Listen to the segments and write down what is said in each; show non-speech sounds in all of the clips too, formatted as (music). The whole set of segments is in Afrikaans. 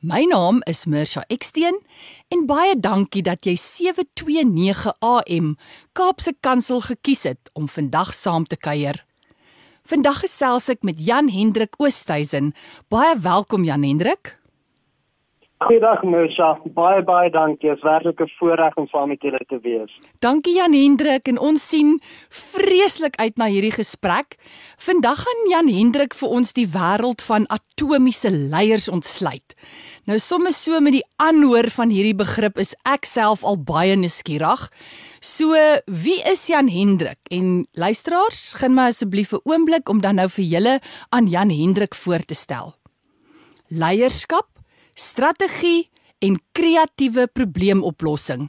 My naam is Mirsha Eksteen en baie dankie dat jy 729 AM Kaapse Kansel gekies het om vandag saam te kuier. Vandag gesels ek met Jan Hendrik Oosthuizen. Baie welkom Jan Hendrik. Goeiedag Mersha, baie baie dankie. Dit is werklik 'n voorreg om saam met julle te wees. Dankie Jan Hendrik en ons sien vreeslik uit na hierdie gesprek. Vandag gaan Jan Hendrik vir ons die wêreld van atomiese leiers ontsluit. Nou sommer so met die aanhoor van hierdie begrip is ek self al baie nuuskierig. So, wie is Jan Hendrik? En luisteraars, gaan my asseblief 'n oomblik om dan nou vir julle aan Jan Hendrik voor te stel. Leierskap strategie en kreatiewe probleemoplossing.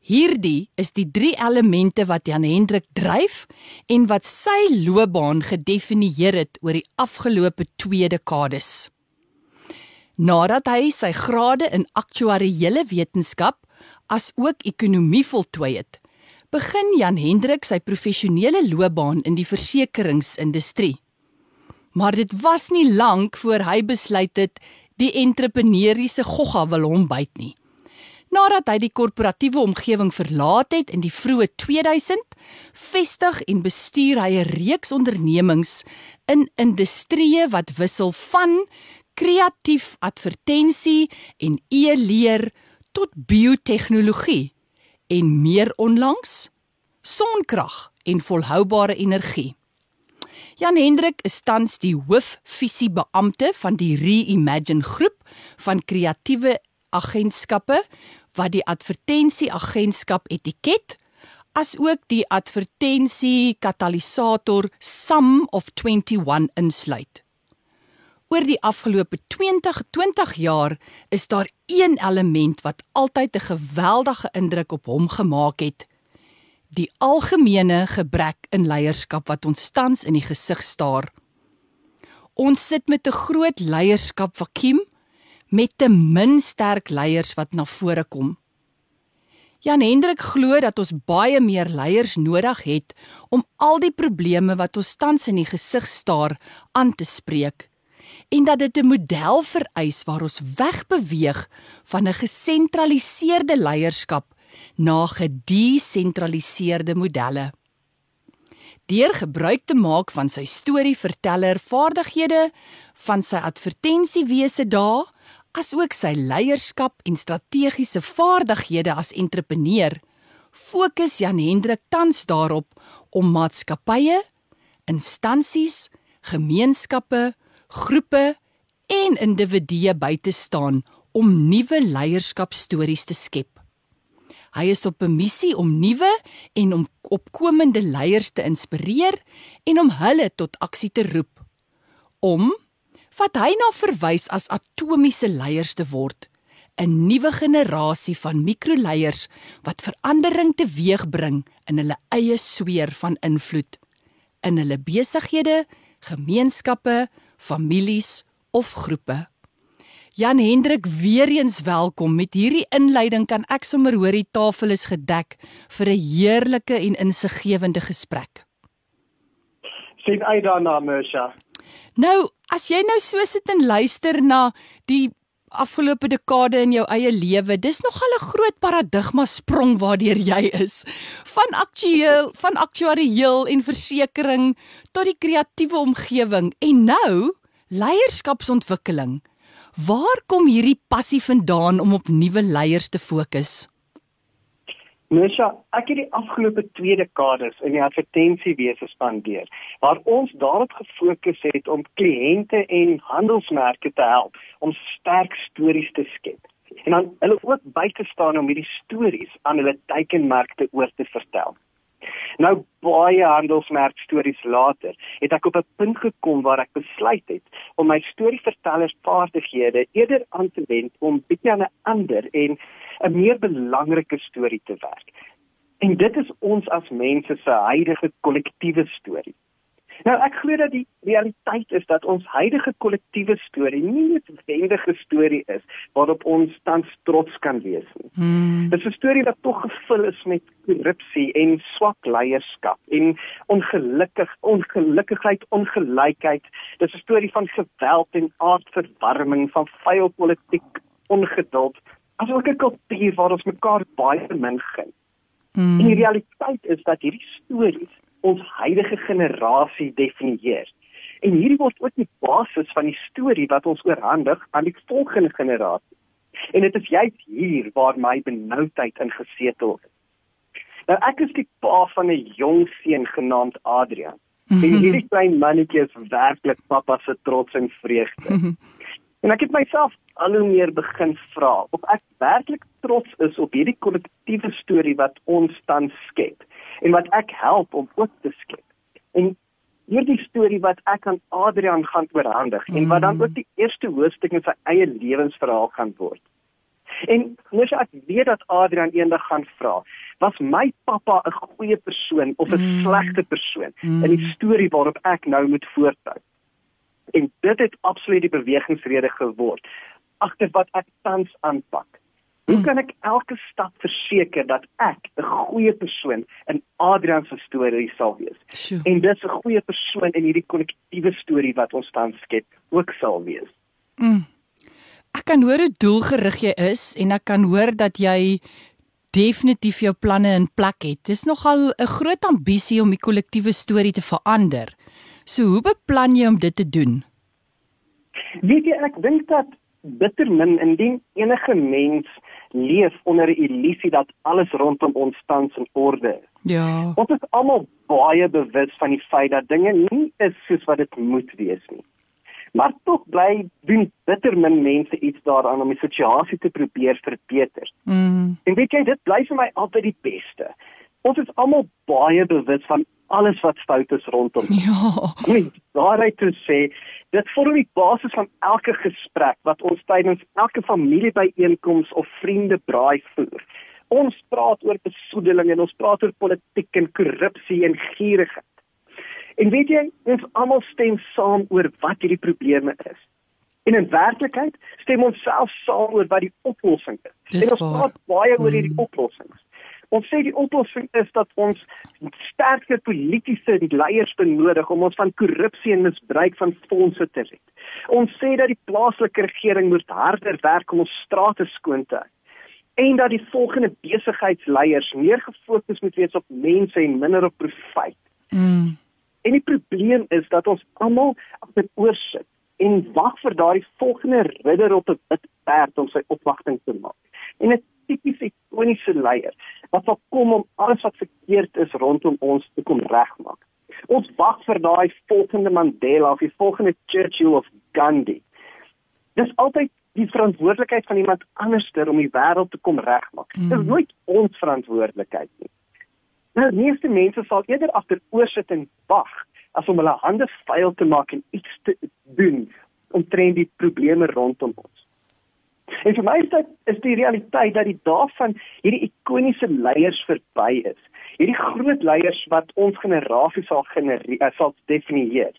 Hierdie is die drie elemente wat Jan Hendrik dryf en wat sy loopbaan gedefinieer het oor die afgelope 2 dekades. Nadat hy sy grade in aktuariële wetenskap as ook ekonomie voltooi het, begin Jan Hendrik sy professionele loopbaan in die versekeringsindustrie. Maar dit was nie lank voor hy besluit het die entrepreneuriese gogga wil hom byt nie. Nadat hy die korporatiewe omgewing verlaat het in die vroeë 2000, vestig en bestuur hy 'n reeks ondernemings in industrieë wat wissel van kreatief advertensie en e-leer tot biotehnologie en meer onlangs sonkrag en volhoubare energie. Jan Hendrik is tans die hoofvisiebeampte van die Reimagine groep van kreatiewe agentskappe wat die advertensie agentskap etiket as ook die advertensie katalisator Sum of 21 insluit. Oor die afgelope 20 20 jaar is daar een element wat altyd 'n geweldige indruk op hom gemaak het die algemene gebrek in leierskap wat ons tans in die gesig staar. Ons sit met 'n groot leierskap vakuum met te min sterk leiers wat na vore kom. Jan Hendrik glo dat ons baie meer leiers nodig het om al die probleme wat ons tans in die gesig staar aan te spreek en dat dit 'n model vereis waar ons wegbeweeg van 'n gesentraliseerde leierskap na gedesentraliseerde modelle. Deur gebruik te maak van sy storieverteller vaardighede, van sy advertensiewese dae, asook sy leierskap en strategiese vaardighede as entrepreneur, fokus Jan Hendrik tans daarop om maatskappye, instansies, gemeenskappe, groepe en individue by te staan om nuwe leierskapstories te skep. Hy is op 'n missie om nuwe en om opkomende leiers te inspireer en om hulle tot aksie te roep. Om wat hy na verwys as atomiese leiers te word, 'n nuwe generasie van mikroleiers wat verandering teweegbring in hulle eie sweer van invloed in hulle besighede, gemeenskappe, families of groepe. Jan Hendrik weer eens welkom. Met hierdie inleiding kan ek sommer hoor die tafel is gedek vir 'n heerlike en insiggewende gesprek. Sien uit daarna, Mersha. Nou, as jy nou so sit en luister na die afgelope dekade in jou eie lewe, dis nogal 'n groot paradigma sprong waardeur jy is. Van aktueel, van aktuariël en versekerings tot die kreatiewe omgewing en nou leierskapsontwikkeling. Waar kom hierdie passie vandaan om op nuwe leiers te fokus? Mesha, ek het die afgelope 2 dekades in die advertensiewese spandeer waar ons daarop gefokus het om kliënte en handelsmerke te help om sterk stories te skep. En dan hulle ook by te staan om hierdie stories aan hulle teikenmarkte oor te vertel. Nou baie handelsmerk stories later, het ek op 'n punt gekom waar ek besluit het om my storievertellersvaardighede eerder aan te wend om bietjie aan 'n ander en 'n meer belangrike storie te werk. En dit is ons as mense se huidige kollektiewe storie. Nou ek glo dat die realiteit is dat ons huidige kollektiewe storie nie 'n noodwendige storie is waarop ons tans trots kan wees nie. Hmm. Dit is 'n storie wat tog gevul is met korrupsie en swak leierskap en ongelukkig ongelukkigheid, ongelykheid. Dit is 'n storie van geweld en aardverwarming, van vuil politiek, ongeduld, asook 'n kultuur waar ons mekaar baie min gun. Hmm. En die realiteit is dat hierdie stories ons huidige generasie definieer. En hierdie word ook die basis van die storie wat ons oorhandig aan die volgende generasie. En dit is juist hier waar my benoudheid ingesetel het. Nou ek is die pa van 'n jong seun genaamd Adrian. Mm -hmm. En hierdie klein mannetjie is werklik pappa se trots en vreugde. Mm (laughs) -hmm. En ek het myself al hoe meer begin vra of ek werklik trots is op hierdie kollektiewe storie wat ons tans skep en wat ek help om ook te skep. En hierdie storie wat ek aan Adrian gaan oorhandig mm. en wat dan ook die eerste hoofstuk in sy eie lewensverhaal gaan word. En mens ek weet dat Adrian eendag gaan vra, was my pappa 'n goeie persoon of 'n mm. slegte persoon mm. in die storie waarop ek nou moet voortbou? En dit het absoluut die bewegingsrede geword agter wat ek tans aanpak. Hoe hmm. kan ek elke stap verseker dat ek 'n goeie persoon in Adrian se storie sal wees? Sure. En dis 'n goeie persoon in hierdie kollektiewe storie wat ons tans skep ook sal wees. Mm. Ek kan hoor hoe doelgerig jy is en ek kan hoor dat jy definitief jou planne in plek het. Dis nogal 'n groot ambisie om die kollektiewe storie te verander. So hoe beplan jy om dit te doen? Weet jy ek dink dat bitter min indien enige mens leef onder 'n illusie dat alles rondom ons tans in orde is. Ja. Ons is almal baie bewus van die feit dat dinge nie is soos wat dit moet wees nie. Maar tog bly doen bitter min mense iets daaraan om die situasie te probeer verbeter. Mm. En weet jy, dit bly vir my altyd die beste. Ons is almal baie bewus van alles wat fout is rondom. Ja. Nee, daaruit te sê, dit vorm die basis van elke gesprek wat ons tydens elke familiebyeenkoms of vriende braai voer. Ons praat oor besoedeling en ons praat oor politiek en korrupsie en gierigheid. En weet jy, ons almal stem saam oor wat hierdie probleme is. En in werklikheid stem ons self saam oor wat die oplossing is. Dis en ons praat baie oor hierdie mm. oplossings. Ons sê die oplossing is dat ons sterker politieke leiers benodig om ons van korrupsie en misbruik van fondse te red. Ons sê dat die plaaslike regering moet harder werk om ons strate skoon te hou en dat die volgende besigheidsleiers meer gefokus moet wees op mense en minder op profit. Mm. En die probleem is dat ons almal agter oorsit en wag vir daardie volgende ridder op 'n wit perd om sy opwagting te maak. En 'n tipiese ikoniese leier wat sal kom om alles wat verkeerd is rondom ons te kom regmaak. Ons wag vir daai volgende Mandela of die volgende Churchill of Gandhi. Dis altyd die verantwoordelikheid van iemand anderster om die wêreld te kom regmaak. Mm. Dit is nooit ons verantwoordelikheid nie. Nou, meeste mense sal eerder agteroor sit en wag as om hulle hande vuil te maak en iets te doen om trend die probleme rondom ons. En vir my is dit is die realiteit dat die dae van hierdie ikoniese leiers verby is. Hierdie groot leiers wat ons generasie sal genereer eh, sal definieer.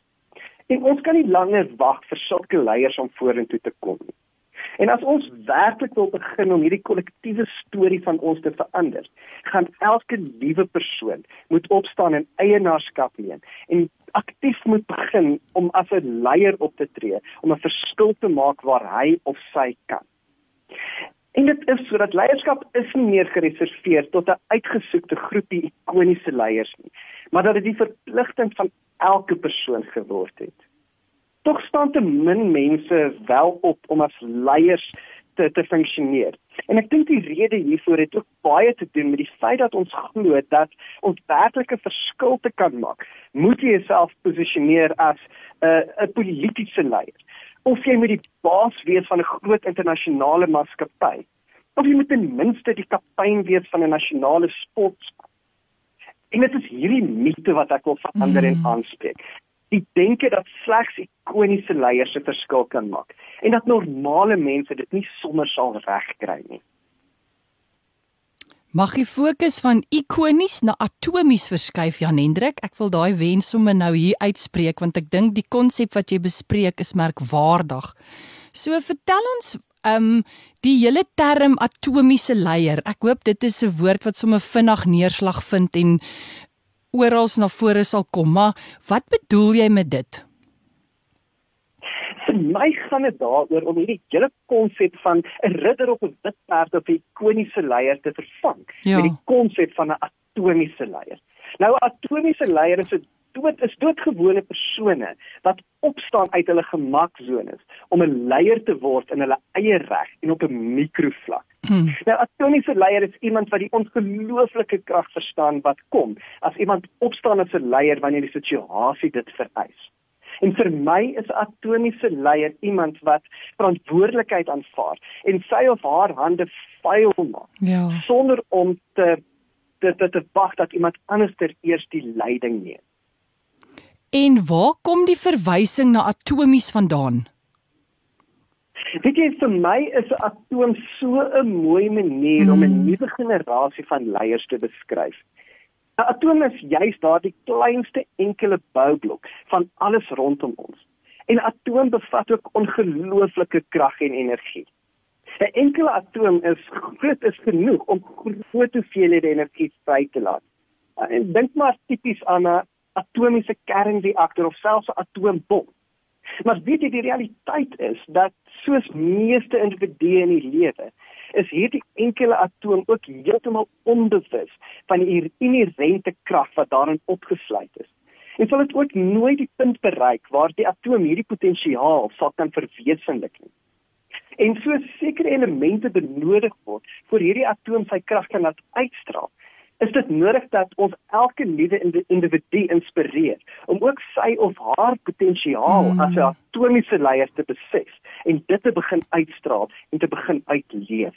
En ons kan nie langer wag vir sulke leiers om vorentoe te kom nie. En as ons werklik wil begin om hierdie kollektiewe storie van ons te verander, gaan elke liewe persoon moet opstaan en eienaarskap neem en aktief moet begin om as 'n leier op te tree, om 'n verskil te maak waar hy of sy kan. En dit is sodat leierskap is nie meer gereserveer tot 'n uitgesoekte groepie ikoniese leiers nie, maar dat dit die verpligting van elke persoon geword het. Tog staan te min mense wel op om as leiers te te funksioneer. En ek dink die rede hiervoor het ook baie te doen met die feit dat ons glo dat ons werklike verskil te kan maak, moet jy jouself posisioneer as 'n uh, 'n politieke leier of jy moet die baas wees van 'n groot internasionale maatskappy of jy moet ten minste die kaptein wees van 'n nasionale sportspan. En dit is hierdie mite wat ek wil verander mm. en aanspreek. Die denke dat slegs ikoniese leiers 'n verskil kan maak en dat normale mense dit nie sommer sal regkry nie. Mag die fokus van ikonies na atomies verskuif Jan Hendrik? Ek wil daai wens sommer nou hier uitspreek want ek dink die konsep wat jy bespreek is merkwaardig. So vertel ons um die hele term atomiese leier. Ek hoop dit is 'n woord wat sommer vinnig neerslag vind en oral na vore sal kom, maar wat bedoel jy met dit? Vir my gaan dit daaroor om hierdie hele konsep van 'n ridder op 'n wit perd of 'n ikoniese leier te vervang ja. met die konsep van 'n atomiese leier. Nou 'n atomiese leier is 'n dood is doodgewone persone wat opstaan uit hulle gemaksones om 'n leier te word in hulle eie reg en op 'n mikrovlak. Hmm. Nou atomiese leier is iemand wat die ongelooflike krag verstaan wat kom as iemand opstaan as 'n leier wanneer die situasie dit vereis. En vir my is 'n atomiese leier iemand wat verantwoordelikheid aanvaar en sy of haar hande vuil maak. Ja. Sonder om te te te, te wag dat iemand anders ter eers die leiding neem. En waar kom die verwysing na atomies vandaan? Dit is vir my is 'n atoom so 'n mooi manier mm. om 'n nuwe generasie van leiers te beskryf. 'n Atoom is juis daardie kleinste enkele boublok van alles rondom ons. En 'n atoom bevat ook ongelooflike krag en energie. 'n Enkele atoom is groot is genoeg om groot hoeveelhede energie vry te laat. En dink maar tipies aan 'n atomiese kernreaktor of selfs 'n atoombom. Maar weet jy die realiteit is dat soos meeste individue in die lewe is hierdie enkele atoom ook heeltemal onbewus van die inherente krag wat daarin opgesluit is. En sal dit ook nooit die punt bereik waar die atoom hierdie potensiaal sal kan verwesenlik nie. En so sekere elemente benodig word vir hierdie atoom sy krag kan laat uitstraal is dit nodig dat ons elke nuwe individu inspireer om ook sy of haar potensiaal mm. as 'n atomiese leier te besef en dit te begin uitstraal en te begin uitleef.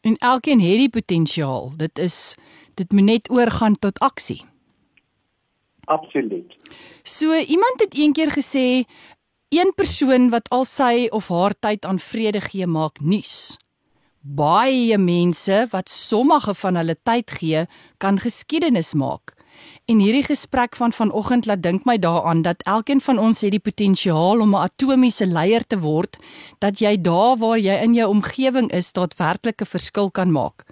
En elkeen het die potensiaal. Dit is dit moet net oorgaan tot aksie. Absoluut. So iemand het eendag gesê een persoon wat al sy of haar tyd aan vrede gee maak nuus baie mense wat sommige van hulle tyd gee, kan geskiedenis maak. En hierdie gesprek van vanoggend laat dink my daaraan dat elkeen van ons het die potensiaal om 'n atomiese leier te word, dat jy daar waar jy in jou omgewing is, daadwerklike verskil kan maak.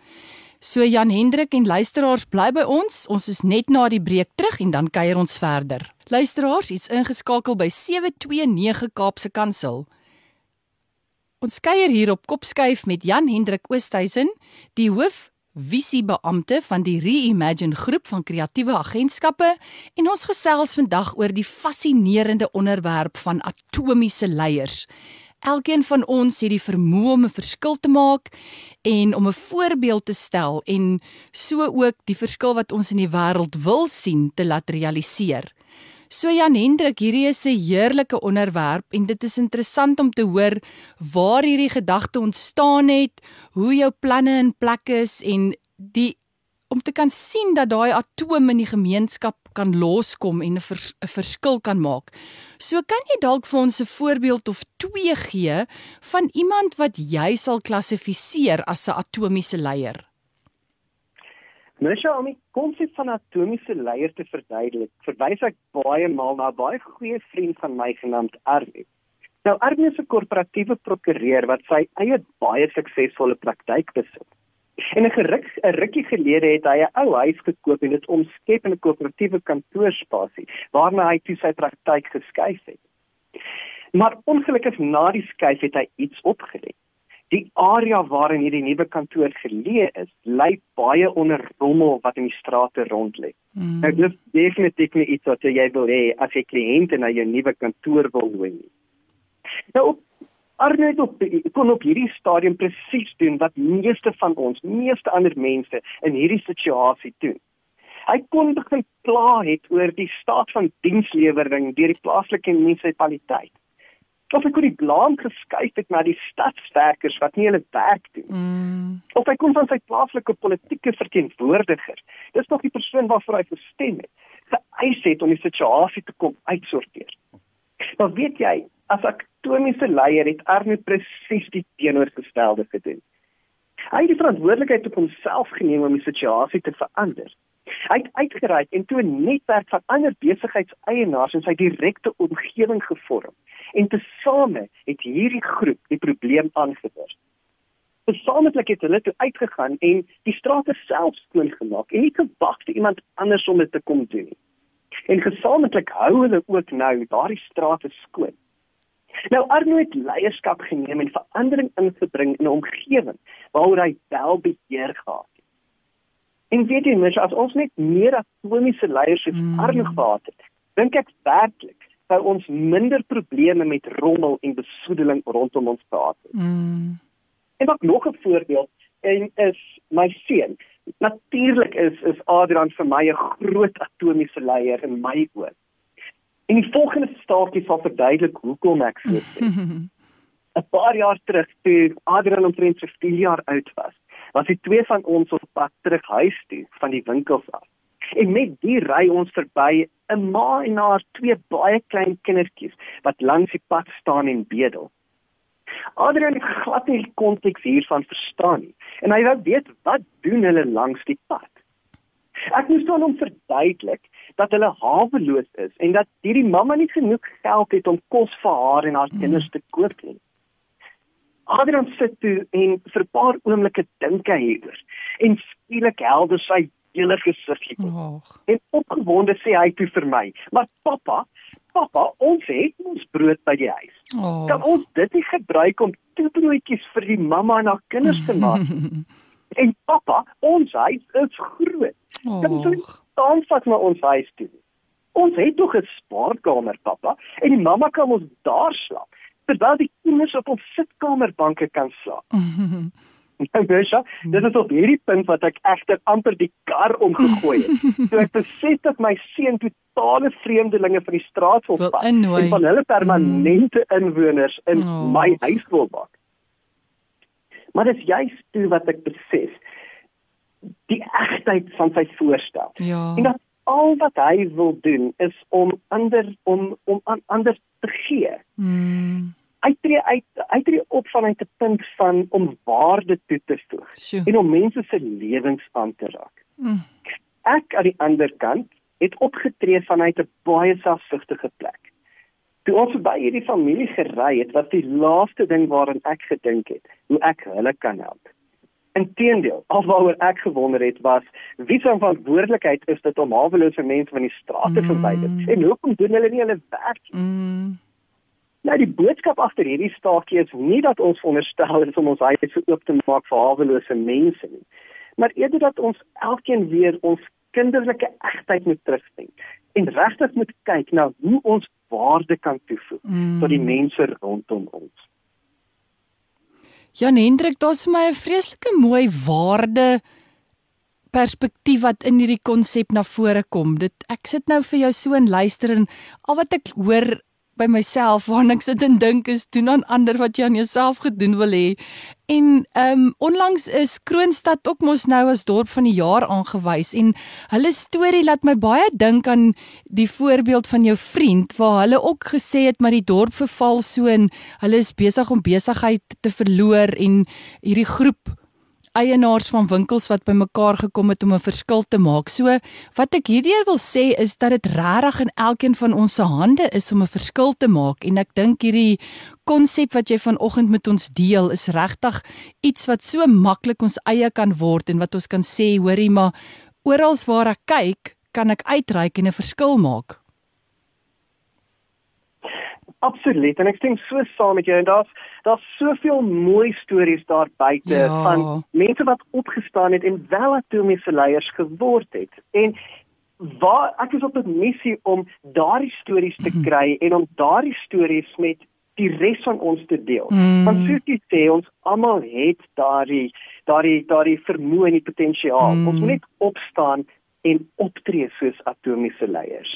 So Jan Hendrik en luisteraars bly by ons. Ons is net na die breek terug en dan kuier ons verder. Luisteraars, iets ingeskakel by 729 Kaapse Kansel. Ons kuier hier op Kopskuif met Jan Hendrik Oosthuizen, die hoof visiebeampte van die Reimagine groep van kreatiewe agentskappe en ons gesels vandag oor die fascinerende onderwerp van atomiese leiers. Elkeen van ons het die vermoë om 'n verskil te maak en om 'n voorbeeld te stel en so ook die verskil wat ons in die wêreld wil sien te laat realiseer. So Jan Hendrik, hierdie is 'n heerlike onderwerp en dit is interessant om te hoor waar hierdie gedagte ontstaan het, hoe jou planne in plek is en die om te kan sien dat daai atoom in die gemeenskap kan loskom en 'n vers, verskil kan maak. So kan jy dalk vir ons 'n voorbeeld of twee gee van iemand wat jy sal klassifiseer as 'n atomiese leier? Mensja om die konsep van atomiese leier te verduidelik, verwys ek baie maal na 'n baie goeie vriend van my genaamd Arnie. Nou Arnie is 'n korporatiewe prokureur wat sy eie baie suksesvolle praktyk besit. En 'n geruk 'n rukkie gelede het hy 'n ou huis gekoop en dit omskep in 'n korporatiewe kantoorspasie waarna hy toe sy praktyk geskuif het. Maar ongelukkig na die skuif het hy iets opgelet die area waarin hierdie nuwe kantoor geleë is, lê baie onder rommel wat in die strate rond lê. Mm. Nou dis definitief nie iets wat jy wil hê as jy kliënte na jou nuwe kantoor wil nooi nie. Nou Arnold op kon op hierdie stadium presies doen wat meeste van ons, meeste ander mense in hierdie situasie doen. Hy kon begin kla het oor die staat van dienslewering deur die plaaslike munisipaliteit of hy kon die blame geskuif het na die stadswerkers wat nie hulle werk doen. Mm. Of hy kom van sy plaaslike politieke verteenwoordiger. Dis nog die persoon waarvoor hy gestem het. Geëis het om die situasie te kom uitsorteer. Maar weet jy, as ek toemiese leier het Arno presies die teenoorgestelde gedoen. Hy het die verantwoordelikheid op homself geneem om die situasie te verander. Hy het uitgereik en toe 'n netwerk van ander besigheidseienaars in sy direkte omgewing gevorm. En tesame het hierdie groep die probleem aangepas. Gesamentlik het hulle toe uitgegaan en die strate self skoon gemaak en nie gewag vir iemand anders om dit te kom doen nie. En gesamentlik hou hulle ook nou daardie strate skoon. Nou Arno het leierskap geneem en verandering ingebring in 'n omgewing waaroor hy wel beheer gehad. En weet jy mens as ons net meer atomiese leiers soos mm. Arno gehad het, dink ek werklik sou ons minder probleme met rommel en besoedeling rondom ons gehad het. Mm. En ook nog 'n voorbeeld en is my seun. Natuurlik is is Adrian vir my 'n groot atomiese leier in my oë. En die volgende staaltjie sal verduidelik hoekom ek so sê. (laughs) 'n Paar jaar terug toe Adrian omtrent 4 jaar oud was, was die twee van ons op pad terug huis toe van die winkels af. En met die ry ons verby 'n ma en haar twee baie klein kindertjies wat langs die pad staan en bedel. Adrian het glad nie die konteks hiervan verstaan nie en hy wou weet wat doen hulle langs die pad. Ek moes dan hom verduidelik dat hulle haweloos is en dat hierdie mamma nie genoeg geld het om kos vir haar en haar kinders te koop nie. Adrian sit toe en vir 'n paar oomblikke dink hy hieroor en skielik helder sy hele gesiggie. Oh. En opgewonde sê hy toe vir my: "Maar pappa, pappa, ons het ons brood by die huis. Oh. Kan ons dit nie gebruik om toebroodjies vir die mamma en haar kinders te maak? (laughs) en pappa, ons huis is groot. Oh. Kan ons staan vat na ons huis toe? Ons het tog 'n spaarkamer, pappa, en die mamma kan ons daar slaap. Terwyl die kinders op ons sitkamerbanke kan slaap. (laughs) Nou Besha, dit is op hierdie punt wat ek egter amper die kar omgegooi het. (laughs) Toe ek besef dat my seun totale vreemdelinge van die straat wil vat en van hulle permanente mm. inwoners in oh. my huis wil maak. Maar dit is juist toe wat ek besef die egtheid van sy voorstel. Ja. En dat al wat hy wil doen is om ander om om aan ander te gee. Mm uittree uit uittree op vanuit 'n punt van om waarde toe te voeg sure. en om mense se lewens aan te raak. Mm. Ek aan die ander kant het opgetree vanuit 'n baie selfsugtige plek. Toe ons by hierdie familie gery het, was die laaste ding waaraan ek gedink het, hoe ek hulle kan help. Inteendeel, alwaaroor ek gewonder het was, wie se verantwoordelikheid is dit om hawelose mense van die straat te mm. verwyder? En hoekom doen hulle nie hulle werk nie? Mm. Nou die boodskap agter hierdie staakie is nie dat ons veronderstel is om ons huise oop te maak vir hawelose mense nie, maar eerder dat ons elkeen weer ons kinderlike egtheid moet terugvind en regtig moet kyk na hoe ons waarde kan toevoeg mm. tot die mense rondom ons. Jan Hendrik, daar's my 'n vreeslike mooi waarde perspektief wat in hierdie konsep na vore kom. Dit ek sit nou vir jou so en luister en al wat ek hoor by myself waar ek sit en dink is doen aan ander wat jy aan jouself gedoen wil hê. En ehm um, onlangs is Kroonstad ook mos nou as dorp van die jaar aangewys en hulle storie laat my baie dink aan die voorbeeld van jou vriend waar hulle ook gesê het maar die dorp verval so en hulle is besig om besigheid te verloor en hierdie groep eienaars van winkels wat bymekaar gekom het om 'n verskil te maak. So wat ek hierdeur wil sê is dat dit regtig in elkeen van ons se hande is om 'n verskil te maak en ek dink hierdie konsep wat jy vanoggend met ons deel is regtig iets wat so maklik ons eie kan word en wat ons kan sê hoorie maar oral waar ek kyk kan ek uitreik en 'n verskil maak. Absoluut en ek stem so saam met jou en daar's daar's soveel mooi stories daar buite ja. van mense wat opgestaan het en wel atomiese leiers geword het. En waar ek is op 'n missie om daardie stories te mhm. kry en om daardie stories met die res van ons te deel. Mm. Want soos jy sê, ons almal het daardie daardie daardie vermoë en die potensiaal. Mm. Ons moet net opstaan en optree soos atomiese leiers.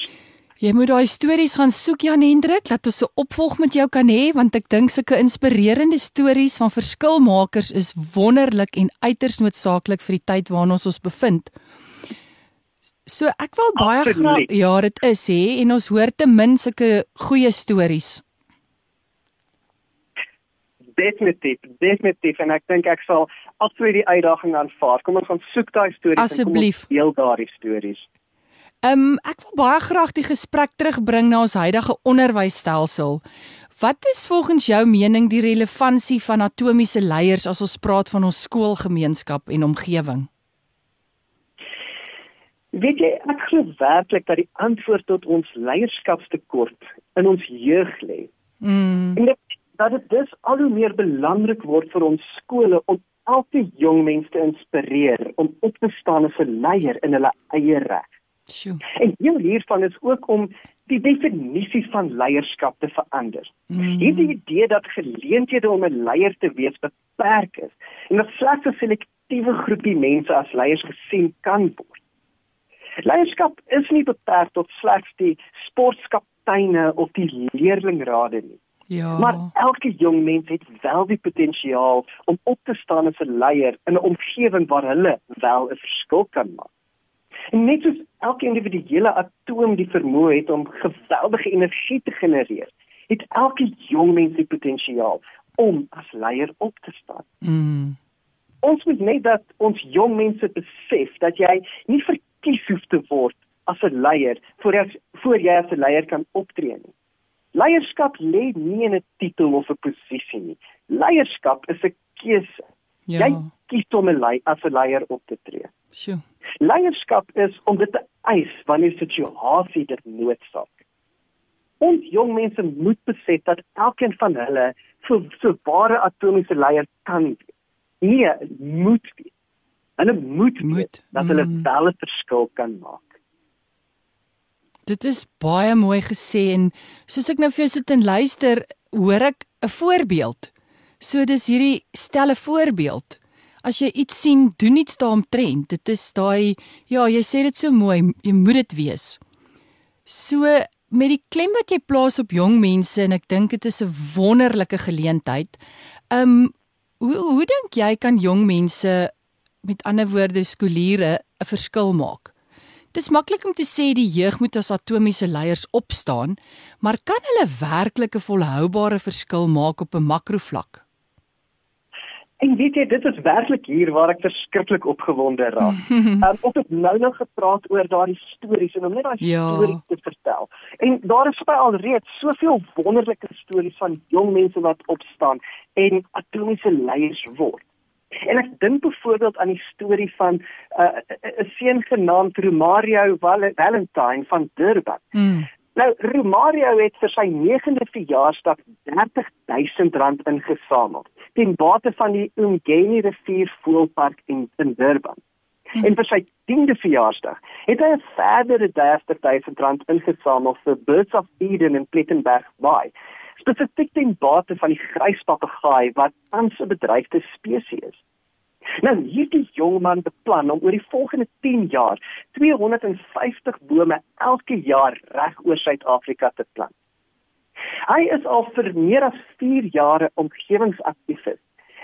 Jy moet daai stories gaan soek Jan Hendrik, laat ons 'n opvolg met jou kan hê want ek dink sulke inspirerende stories van verskilmakers is wonderlik en uiters noodsaaklik vir die tyd waarin ons ons bevind. So ek wil baie graag ja, dit is hè en ons hoor te min sulke goeie stories. Definitief, definitief en ek dink ek sal altyd die uitdaging aanvaar. Kom ons gaan soek daai stories Asseblief. en kom ons deel daardie stories. Ehm um, ek wil baie graag die gesprek terugbring na ons huidige onderwysstelsel. Wat is volgens jou mening die relevantie van atomiese leiers as ons praat van ons skoolgemeenskap en omgewing? Weet jy, ek glo werklik dat die antwoord tot ons leierskapstekort in ons jeug lê. Mm. En dit dat dit dus al hoe meer belangrik word vir ons skole om elke jong mens te inspireer om op te staan as 'n leier in hulle eie reg. Sjoe. En deel hiervan is ook om die definisie van leierskap te verander. Mm. Hierdie idee dat geleenthede om 'n leier te wees beperk is en dat slegs 'n selektiewe groepie mense as leiers gesien kan word. Leierskap is nie beperk tot slegs die sportkapteine of die leerlingrade nie. Ja. Maar elke jong mens het wel die potensiaal om op te staan as 'n leier in 'n omgewing waar hulle wel 'n verskil kan maak. En net soos elke individuele atoom die vermoë het om geweldige energie te genereer, het elke jong mens die potensiaal om as leier op te staan. Mm. Ons moet net dat ons jong mense besef dat jy nie verkies hoef te word as 'n leier voor jy voor jy as 'n leier kan optree nie. Leierskap lê nie in 'n titel of 'n posisie nie. Leierskap is 'n keuse. Ja. Jy kies om 'n lei as 'n leier op te tree. Sjoe. Leierskap is om dit te eis wanneer situasie dit noodsaak. Ons jong mense moet besef dat elkeen van hulle so so ware atomiese leier kan wees. Nee, moet wees. Hulle moet, Moet, weet dat hulle mm. wel 'n verskil kan maak. Dit is baie mooi gesê en soos ek nou vir jou sit en luister, hoor ek 'n voorbeeld. So dis hierdie stelle voorbeeld. As jy iets sien, doen iets daaromtrent. Dit is daai ja, jy sê dit so mooi, jy moet dit wees. So met die klem wat jy plaas op jong mense en ek dink dit is 'n wonderlike geleentheid. Um hoe hoe dink jy kan jong mense met ander woorde skooliere 'n verskil maak? Dis maklik om te sê die jeug moet as atomiese leiers opstaan, maar kan hulle werklik 'n volhoubare verskil maak op 'n makrovlak? En weet jy, dit is werklik hier waar ek verskriklik opgewonde raak. um, ons het nou nog gepraat oor daardie stories en om net daai Ja. stories te vertel. En daar is by alreeds soveel wonderlike stories van jong mense wat opstaan en atomiese leiers word. En ek dink byvoorbeeld aan die storie van 'n uh, 'n seun genaamd Romario Val- Valentine van Durban. Mm. Nou Romario het vir sy 9de verjaarsdag R30000 ingesamel ten bate van die Umgeni rivier voëlpark in, in Durban. Hmm. En vir sy 10de verjaarsdag het hy 'n verdere R30000 ingesamel vir Birds of Eden in Plettenberg Bay. Spesifiek ten bate van die gryspapegaai wat tans 'n bedreigde spesies is. Nou hierdie jong man beplan om oor die volgende 10 jaar 250 bome elke jaar reg oor Suid-Afrika te plant. Hy is al vir meer as 4 jare omgewingsaktivis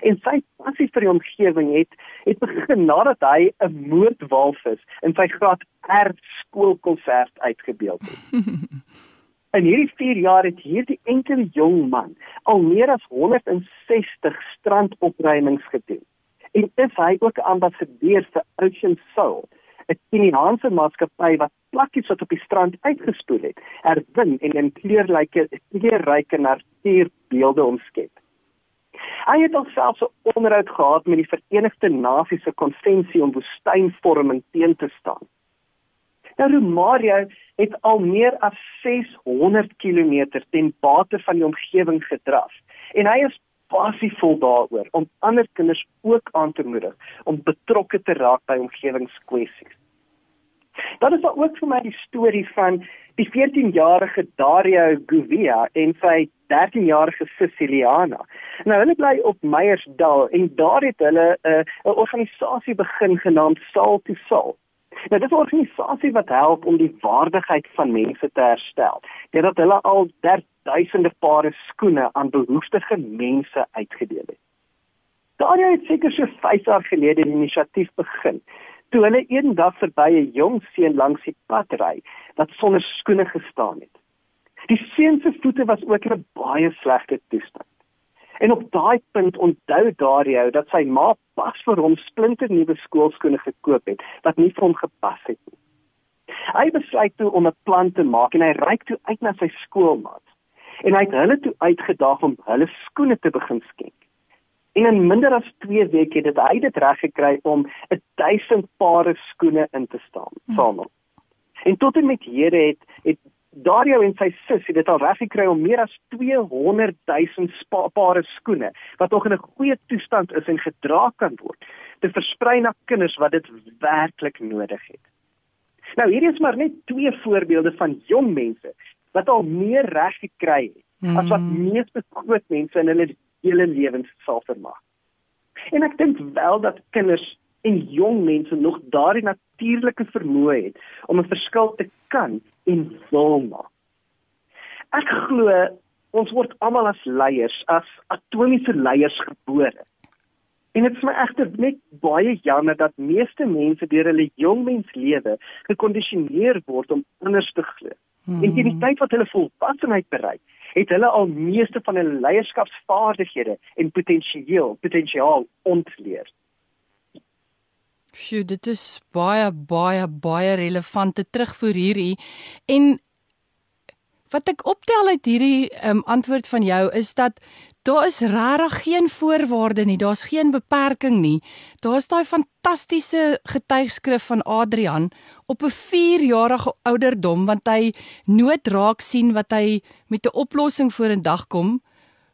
en sy passie vir die omgewing het het begin nadat hy 'n moordwalvis in sy graad R skoolkonsert uitgebeeld het. (laughs) In hierdie 4 jaar het hierdie enkele jong man al meer as 160 strandopruimings gedoen. En is hy ook 'n ambassadeur vir Ocean Soul, 'n Keniaanse maatskappy wat plakkies wat op die strand uitgespoel het, herwin en in kleurryke kleurryke natuurbeelde omskep. Hy het alself 'n onderhoud gehad met die Verenigde Nasies se konvensie om woestynvorming teen te staan. Nou Romario het al meer as 600 km ten bate van die omgewing gedraf en hy is passievol daaroor om ander kinders ook aan te moedig om betrokke te raak by omgewingskwessies. Dan is daar ook vir my die storie van die 14-jarige Dario Guvia en sy 13-jarige Siciliana. Nou hulle bly op Meyersdal en daar het hulle 'n uh, organisasie begin genaamd Soul to Soul. Nou dit is 'n organisasie wat help om die waardigheid van mense te herstel. Dit dat hulle al duisende pare skoene aan behoeftige mense uitgedeel het. Daardie het seker so 5 jaar gelede die inisiatief begin. Toe hulle eendag verby 'n jong seun langs die pad ry wat sonder skoene gestaan het. Die seun se voete was ook in 'n baie slegte toestand. En op daai punt onthou Dario dat sy ma pas vir hom splinte nuwe skoolskoene gekoop het wat nie vir hom gepas het nie. Hy besluit toe om 'n plan te maak en hy reik toe uit na sy skoolmaats. En hy het hulle toe uitgedaag om hulle skoene te begin skenk. En in minder as 2 weke het hy dit reg gekry om 'n 1000 pare skoene in te staan, hm. samel. En tot en met hede het het Dario en sy sus het dit al reg gekry om meer as 200 000 pare skoene wat nog in 'n goeie toestand is en gedra kan word te versprei na kinders wat dit werklik nodig het. Nou hier is maar net twee voorbeelde van jong mense wat al meer reg gekry het mm. as wat hmm. meeste groot mense in hulle hele lewens sal vermag. En ek dink wel dat kinders en jong mense nog daardie natuurlike vermoë het om 'n verskil te kan en wil maak. Ek glo ons word almal as leiers, as atomiese leiers gebore. En dit is my egter net baie jammer dat meeste mense deur hulle jong mens lewe gekondisioneer word om anders te glo. Hmm. En teen die tyd wat hulle volwassenheid bereik, het hulle al meeste van hulle leierskapsvaardighede en potensiaal potensiaal ontleer. Sjoe, dit is baie baie baie relevante terugvoer hierdie en wat ek optel uit hierdie um, antwoord van jou is dat daar is regtig geen voorwaarde nie, daar's geen beperking nie. Daar's daai fantastiese getuigskrif van Adrian op 'n 4-jarige ouderdom want hy nood raak sien wat hy met 'n oplossing vorendag kom.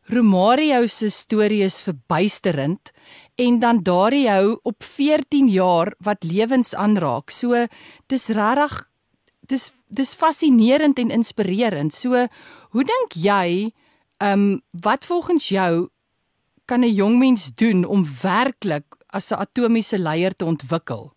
Romario se storie is verbuisterend en dan daardie hou op 14 jaar wat lewens aanraak. So dis regtig dis dis fascinerend en inspirerend. So hoe dink jy ehm um, wat volgens jou kan 'n jong mens doen om werklik as 'n atomiese leier te ontwikkel?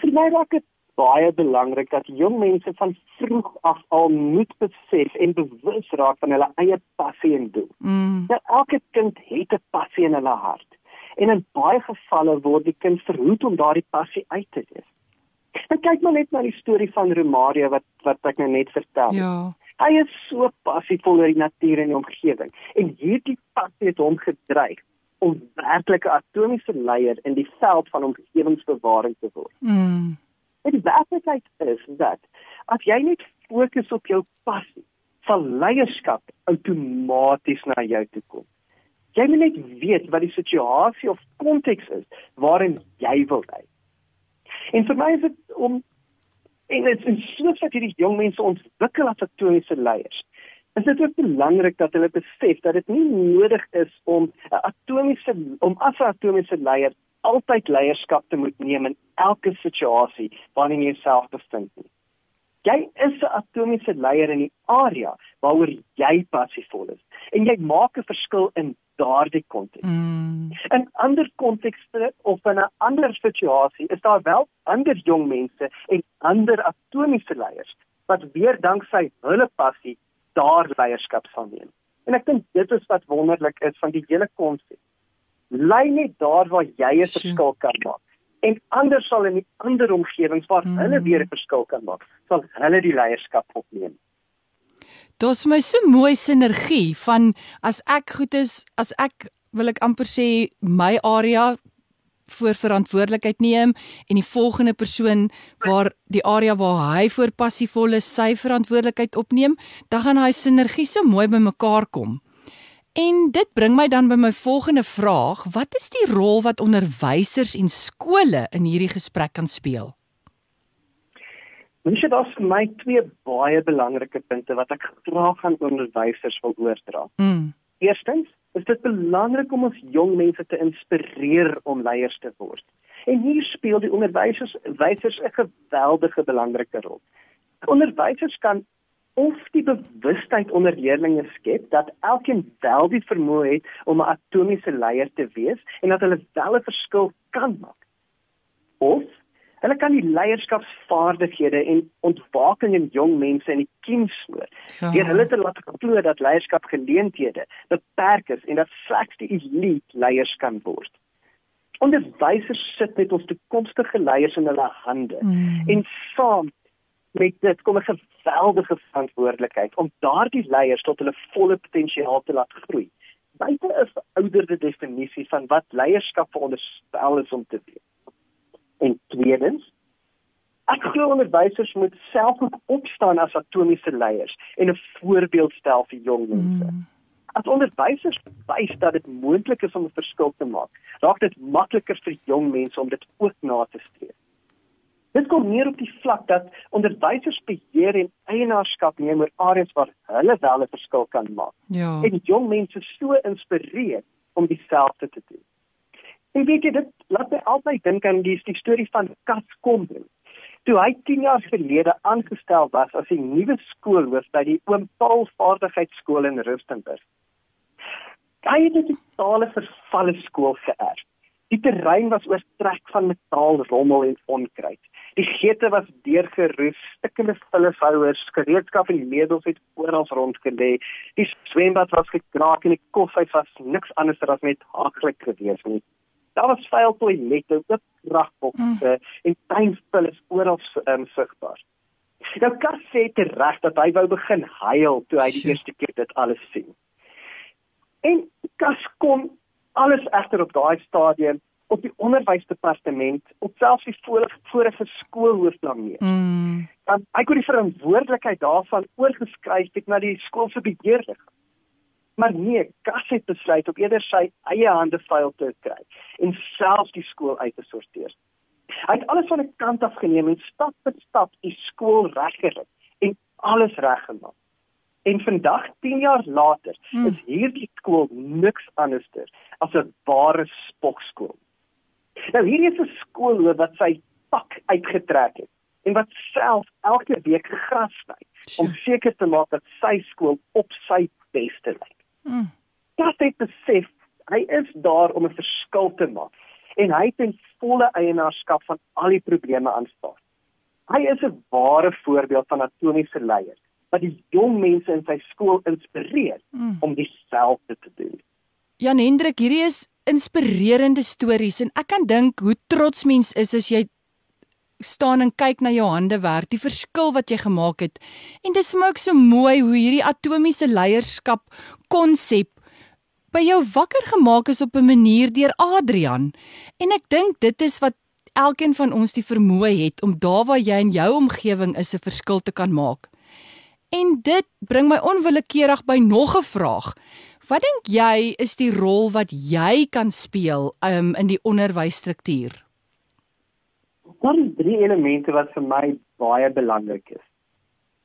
Vir my raak dit baie belangrik dat jong mense van vroeg af al moet besef en bewus raak van hulle eie passie en doel. Mm. Dat elke kind het 'n passie in hulle hart. En in baie gevalle word die kind verhoed om daardie passie uit te leef. En kyk maar net na die storie van Romario wat wat ek nou net vertel het. Ja. Hy is so passievol oor die natuur en die omgewing en hierdie passie het hom gedryf om werklik 'n atomiese leier in die veld van omgewingsbewaring te word. Mm. En die werklikheid is dat as jy net fokus op jou passie, sal leierskap outomaties na jou toe kom. Jy moet net weet wat die situasie of konteks is waarin jy wil lei. En vir my is dit om en dit is soos dat hierdie jong mense ontwikkel as atomiese leiers. Is dit ook belangrik dat hulle besef dat dit nie nodig is om 'n atomiese om as 'n atomiese leier altyd leierskap te moet neem in elke situasie waarin jy jouself bevind. Jy is 'n atomiese leier in die area waaroor jy passievol is en jy maak 'n verskil in daardie konteks. Mm. In ander kontekste of in 'n ander situasie is daar wel ander jong mense en ander atomiese leiers wat weer danksy hulle passie daar leierskap sal neem. En ek dink dit is wat wonderlik is van die hele konsep lei net daar waar jy 'n verskil kan maak. En anders sal in die ander omgewings waar hmm. hulle weer 'n verskil kan maak, sal hulle die leierskap opneem. Dit my so mooi sinergie van as ek goed is, as ek wil ek amper sê my area voor verantwoordelikheid neem en die volgende persoon waar die area waar hy voor passievol is sy verantwoordelikheid opneem, dan gaan hy sinergie so mooi bymekaar kom. En dit bring my dan by my volgende vraag, wat is die rol wat onderwysers en skole in hierdie gesprek kan speel? Mens het daar vir my twee baie belangrike punte wat ek graag aan onderwysers wil oordra. Mm. Eerstens, is dit belangrik om ons jong mense te inspireer om leiers te word. En hier speel die onderwysers wysers 'n geweldige belangrike rol. Onderwysers kan of die bewustheid onder leerders skep dat elkeen wel die vermoë het om 'n atomiese leier te wees en dat hulle wel 'n verskil kan maak. Of hulle kan die leierskapsvaardighede en ontwaking in jong mense in die kiem smoor. Ja. Deur hulle te laat glo dat leierskap geleenthede beperk is en dat slegs die elite leiers kan word. Onderwysers sit met ons toekomstige leiers in hulle hande mm. en saam met dit kom 'n geweldige verantwoordelikheid om daardie leiers tot hulle volle potensiaal te laat groei. Buite 'n verouderde definisie van wat leierskap veronderstel is om te wees. En tweedens, ek glo onderwysers moet self ook opstaan as atomiese leiers en 'n voorbeeld stel vir jong mense. Mm. As onderwysers wys dat dit moontlik is om 'n verskil te maak, raak dit makliker vir jong mense om dit ook na te streef. Dit kom neer op die vlak dat onderwysers beheer en eienaarskap neem oor areas waar hulle wel 'n verskil kan maak. Ja. En jong mense so inspireer om dieselfde te doen. En weet jy dit laat my altyd dink aan die, die storie van Kas Komben. Toe hy 10 jaar gelede aangestel was as die nuwe skoolhoof by die Oom Paul Vaardigheidsskool in Rustenburg. Hy het 'n totale vervalle skool geërf. Die terrein was oortrek van metaal, rommel en onkruid. Die geete was deurgeroes, stikkende vulleshouers, gereedskap en meubels het oral rondgelê. Die swembad was gekraak en die koffies was niks anders as net haaklik gewees nie. Daar was vuil toilette, oop kragbokke mm. en tuinvullis oral um, sigbaar. Nou Kas sê te reg dat hy wou begin huil toe hy die eerste keer dit alles sien. En Kas kom alles egter op daai stadium op die onderwysdepartement op selfs die vorige vorige skoolhoof blameer. Mm. Dan hy kon die verantwoordelikheid daarvan oorgeskryf het na die skool se beheerder. Maar nee, Kas het besluit op eerder sy eie hande vuil te kry en selfs die skool uit te sorteer. Hy het alles van 'n kant af geneem en stap vir stap die skool reggerig en alles reggemaak. En vandag 10 jaar later hmm. is hierdie skool niks anderster as 'n ware spokskool. Nou hier is 'n skool wat sy pak uitgetrek het en wat self elke week gras sny om seker te maak dat sy skool op sy beste lyk. Mm. Dat hy besef hy is daar om 'n verskil te maak en hy het 'n volle eienaarskap van al die probleme aanstaan. Hy is 'n ware voorbeeld van 'n atomiese leier wat die jong mense in sy skool inspireer mm. om dieselfde te doen. Jan Hendrik, hierdie is inspirerende stories en ek kan dink hoe trots mens is as jy staan en kyk na jou hande werk, die verskil wat jy gemaak het. En dit is ook so mooi hoe hierdie atomiese leierskap konsep by jou wakker gemaak is op 'n manier deur Adrian. En ek dink dit is wat elkeen van ons die vermoë het om daar waar jy in jou omgewing is 'n verskil te kan maak. En dit bring my onwillekeurig by nog 'n vraag. Wat dink jy is die rol wat jy kan speel um, in die onderwysstruktuur? Daar is drie elemente wat vir my baie belangrik is.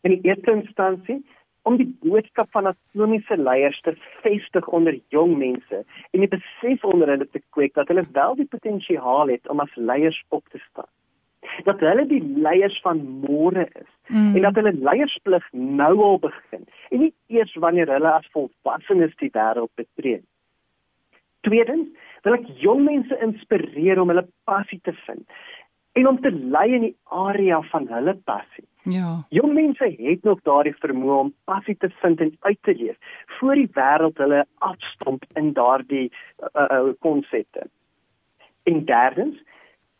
In die eerste instansie om die boodskap van atomiese leiers te vestig onder jong mense en die besef onder hulle te kweek dat hulle wel die potensiaal het om as leiers op te staan dat hulle die leiers van môre is mm. en dat hulle leiersplig nou al begin en nie eers wanneer hulle as volwassenes die wêreld betree. Tweedens, wil ek jong mense inspireer om hulle passie te vind en om te lei in die area van hulle passie. Ja. Jong mense het nog daardie vermoë om passie te vind en uit te leef voor die wêreld hulle afstomp in daardie konsepte. Uh, uh, en derdens,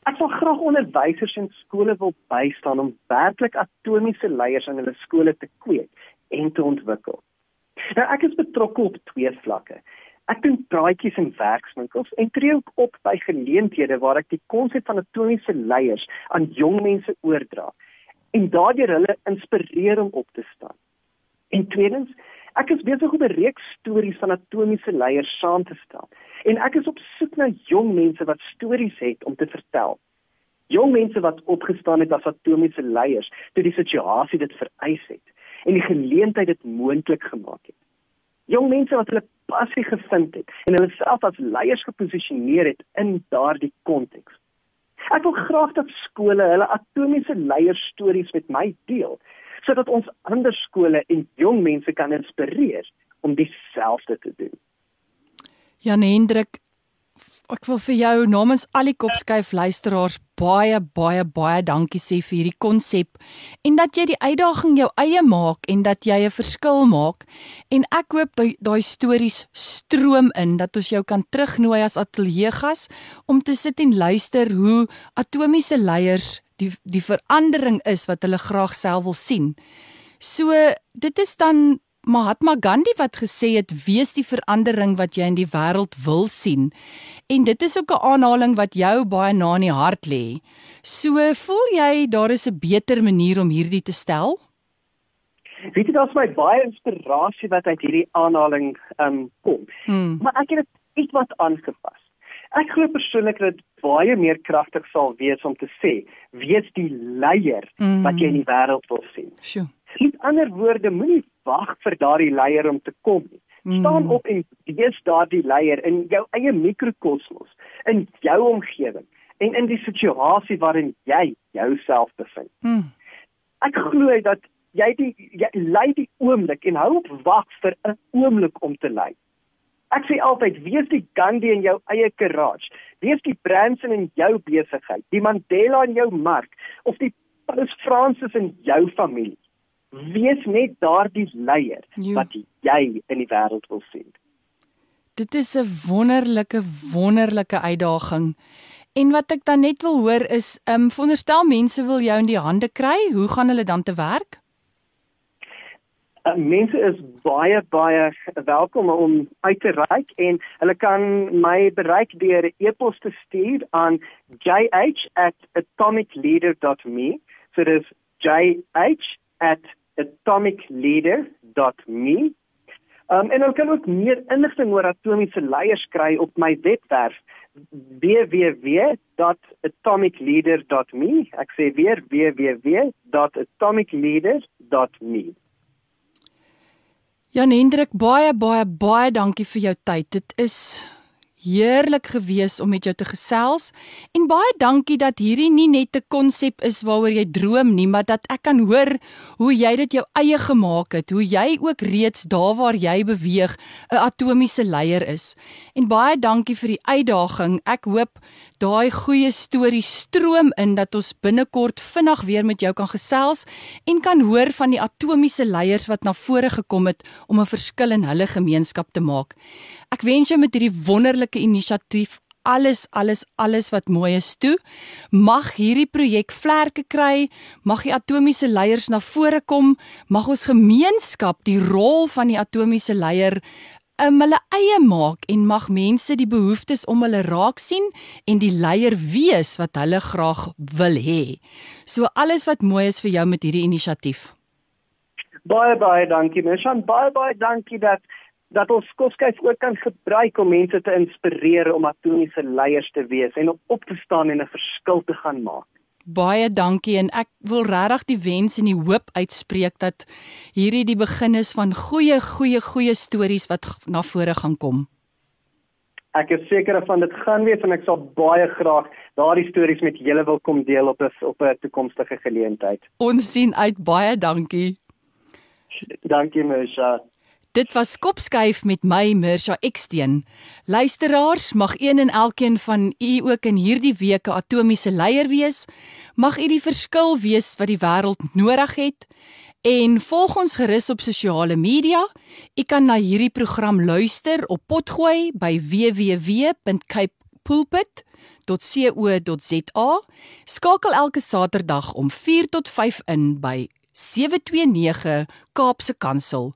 Ek wil graag onderwysers en skole wil bystaan om werklik atomiese leiers in hulle skole te kweek en te ontwikkel. Nou ek is betrokke op twee vlakke. Ek doen praatjies in werkswinkels en tree ook op by geleenthede waar ek die konsep van atomiese leiers aan jong mense oordra en daardeur hulle inspireer om op te staan. En tweedens, ek is besig om 'n reeks stories van atomiese leiers saam te stel En ek is op soek na jong mense wat stories het om te vertel. Jong mense wat opgestaan het as atomiese leiers toe die situasie dit vereis het en die geleentheid dit moontlik gemaak het. Jong mense wat hulle passie gevind het en hulle self as leiers geposisioneer het in daardie konteks. Ek wil graag dat skole hulle atomiese leiers stories met my deel sodat ons ander skole en jong mense kan inspireer om dieselfde te doen. Jan Hendrik, ek wil vir jou namens al die kopskuif luisteraars baie baie baie dankie sê vir hierdie konsep en dat jy die uitdaging jou eie maak en dat jy 'n verskil maak en ek hoop daai stories stroom in dat ons jou kan terugnooi as ateljeegas om te sit en luister hoe atomiese leiers die die verandering is wat hulle graag self wil sien. So dit is dan Mahatma Gandhi wat gesê het wees die verandering wat jy in die wêreld wil sien. En dit is ook 'n aanhaling wat jou baie na in die hart lê. So voel jy daar is 'n beter manier om hierdie te stel? Weet jy daar's my baie inspirasie wat uit hierdie aanhaling um kom. Hmm. Maar ek het dit iets wat aangepas. Ek glo persoonlik dat baie meer kragtig sal wees om te sê wees die leier hmm. wat jy in die wêreld wil sien. Sjoe. Met ander woorde, moenie wag vir daardie leier om te kom nie. Staan mm. op en wees daardie leier in jou eie mikrokosmos, in jou omgewing en in die situasie waarin jy jouself bevind. Mm. Ek glo dat jy die jy lei die oomblik en hou op wag vir 'n oomblik om te lei. Ek sê altyd, wees die Gandhi in jou eie garage. Wees die Branson in jou besigheid, die Mandela in jou mark of die Paulus Francis in jou familie wees net daardie leier jo. wat jy in die wêreld wil sien. Dit is 'n wonderlike wonderlike uitdaging. En wat ek dan net wil hoor is, ehm um, veronderstel mense wil jou in die hande kry, hoe gaan hulle dan te werk? Uh, mense is baie baie welkom om uit te reik en hulle kan my bereik deur 'n e-pos te stuur aan jh@atomicleader.me. So dis jh@ atomicleader.me. Um en dan kan ook meer inligting oor atomiese leiers kry op my webwerf www.atomicleader.me. Ek sê weer www.atomicleader.me. Jan Hendrik, baie baie baie dankie vir jou tyd. Dit is heerlik gewees om met jou te gesels en baie dankie dat hierdie nie net 'n konsep is waaroor jy droom nie, maar dat ek kan hoor hoe jy dit jou eie gemaak het, hoe jy ook reeds daar waar jy beweeg 'n atomiese leier is. En baie dankie vir die uitdaging. Ek hoop daai goeie storie stroom in dat ons binnekort vinnig weer met jou kan gesels en kan hoor van die atomiese leiers wat na vore gekom het om 'n verskil in hulle gemeenskap te maak. Ek wens jou met hierdie wonderlike inisiatief alles alles alles wat mooi is toe. Mag hierdie projek vlerke kry, mag die atomiese leiers na vore kom, mag ons gemeenskap die rol van die atomiese leier um, hulle eie maak en mag mense die behoeftes om hulle raak sien en die leier wees wat hulle graag wil hê. So alles wat mooi is vir jou met hierdie inisiatief. Baie baie dankie, Meshan. Baie baie dankie dat dat ons koskyf ook kan gebruik om mense te inspireer om atomiese leiers te wees en om op te staan en 'n verskil te gaan maak. Baie dankie en ek wil regtig die wens en die hoop uitspreek dat hierdie die begin is van goeie goeie goeie stories wat na vore gaan kom. Ek is seker van dit gaan wees en ek sal baie graag daardie stories met julle wil kom deel op 'n op 'n toekomstige geleentheid. Ons sien uit baie dankie. Dankie Mesha. Dit was Kopskuif met my Mirsha Eksteen. Luisteraars, mag een en elkeen van u ook in hierdie week 'n atomiese leier wees. Mag u die verskil wees wat die wêreld nodig het. En volg ons gerus op sosiale media. U kan na hierdie program luister op Potgooi by www.capepulpit.co.za. Skakel elke Saterdag om 4 tot 5 in by 729 Kaapse Kansel